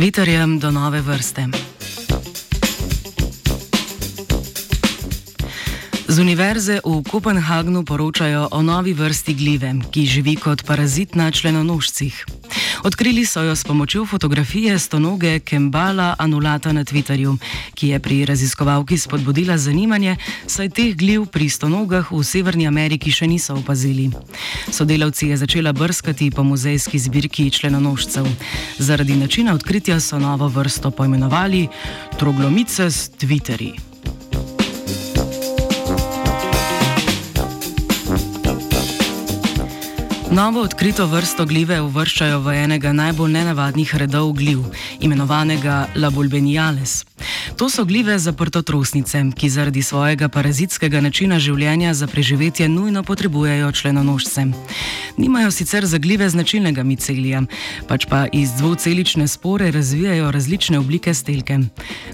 Twitterjem do nove vrste. Z univerze v Kopenhagnu poročajo o novi vrsti glive, ki živi kot parazit na členonožcih. Odkrili so jo s pomočjo fotografije stonoge Kembala Anulata na Twitterju, ki je pri raziskovalki spodbudila zanimanje, saj teh gliv pri stonogah v Severni Ameriki še niso opazili. Sodelavci je začela brskati po muzejski zbirki členonožcev. Zaradi načina odkritja so novo vrsto poimenovali Troglomice s Novo odkrito vrsto glive uvrščajo v enega najbolj nenavadnih redov gliv, imenovanega Labulbeniales. To so gljive zaprtotrosnice, ki zaradi svojega parazitskega načina življenja za preživetje nujno potrebujejo členonožce. Nimajo sicer za gljive značilnega micelija, pač pa iz dvocelične spore razvijajo različne oblike stelke.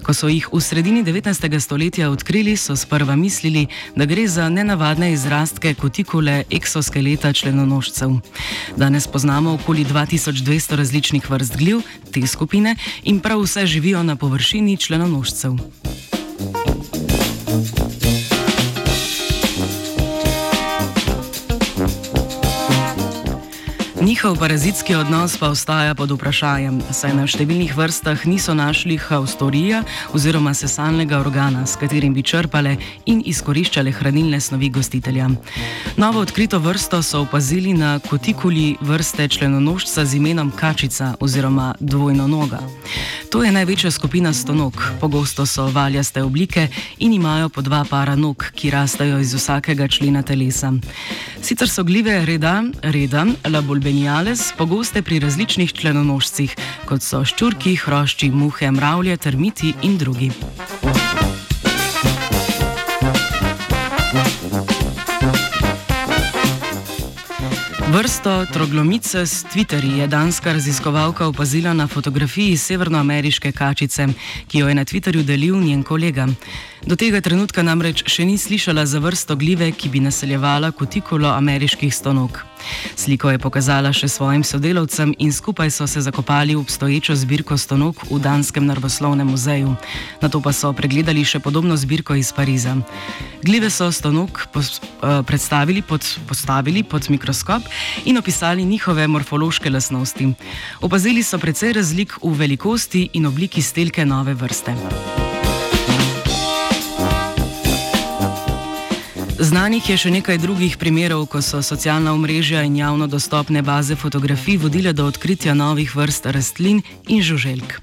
Ko so jih v sredini 19. stoletja odkrili, so sprva mislili, da gre za nenavadne izrastke kutikule eksoskeleta členonožcev. Danes poznamo okoli 2200 različnih vrst gljiv te skupine in prav vse živijo na površini členonožcev Njihov parazitski odnos pa ostaja pod vprašanjem, saj na številnih vrstah niso našli haustorija oziroma sesalnega organa, s katerim bi črpale in izkoriščale hranilne snovi gostitelja. Novo odkrito vrsto so opazili na kotikuli vrste členonožca z imenom kačica oziroma dvojno noga. To je največja skupina stonog, pogosto so valjaste oblike in imajo po dva para nog, ki rastajo iz vsakega člena telesa. Sicer so gljive reda, reda, labulbeniales, pogoste pri različnih členonožcih, kot so ščurki, hrošči, muhe, mravlje, termiti in drugi. Vrsto troglomice s Twitterji je danska raziskovalka opazila na fotografiji severnoameriške kačice, ki jo je na Twitterju delil njen kolega. Do tega trenutka namreč še ni slišala za vrsto gljive, ki bi naseljevala kutikulo ameriških stonog. Sliko je pokazala še svojim sodelavcem in skupaj so se zakopali v obstoječo zbirko stonog v Danskem naravoslovnem muzeju. Na to pa so pregledali še podobno zbirko iz Pariza. Gljive so stonog pos, uh, predstavili pod, postavili pod mikroskop in opisali njihove morfološke lasnosti. Opazili so precej razlik v velikosti in obliki stelke nove vrste. Znanih je še nekaj drugih primerov, ko so socialna omrežja in javno dostopne baze fotografij vodile do odkritja novih vrst rastlin in žuželk.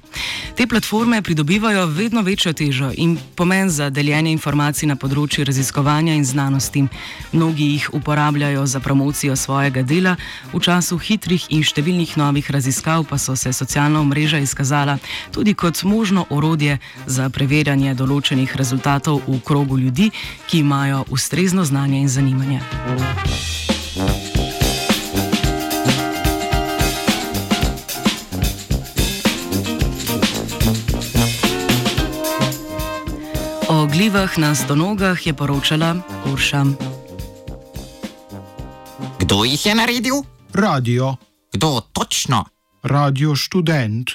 Te platforme pridobivajo vedno večjo težo in pomen za deljenje informacij na področju raziskovanja in znanosti. Mnogi jih uporabljajo za promocijo svojega dela, v času hitrih in številnih novih raziskav pa so se socialna omrežja izkazala tudi kot možno orodje za preverjanje določenih rezultatov v krogu ljudi, ki imajo ustrezno znanje in zanimanje. Thank you. Glivah na stonogah je poročala Urša. Kdo jih je naredil? Radio. Kdo točno? Radio študent.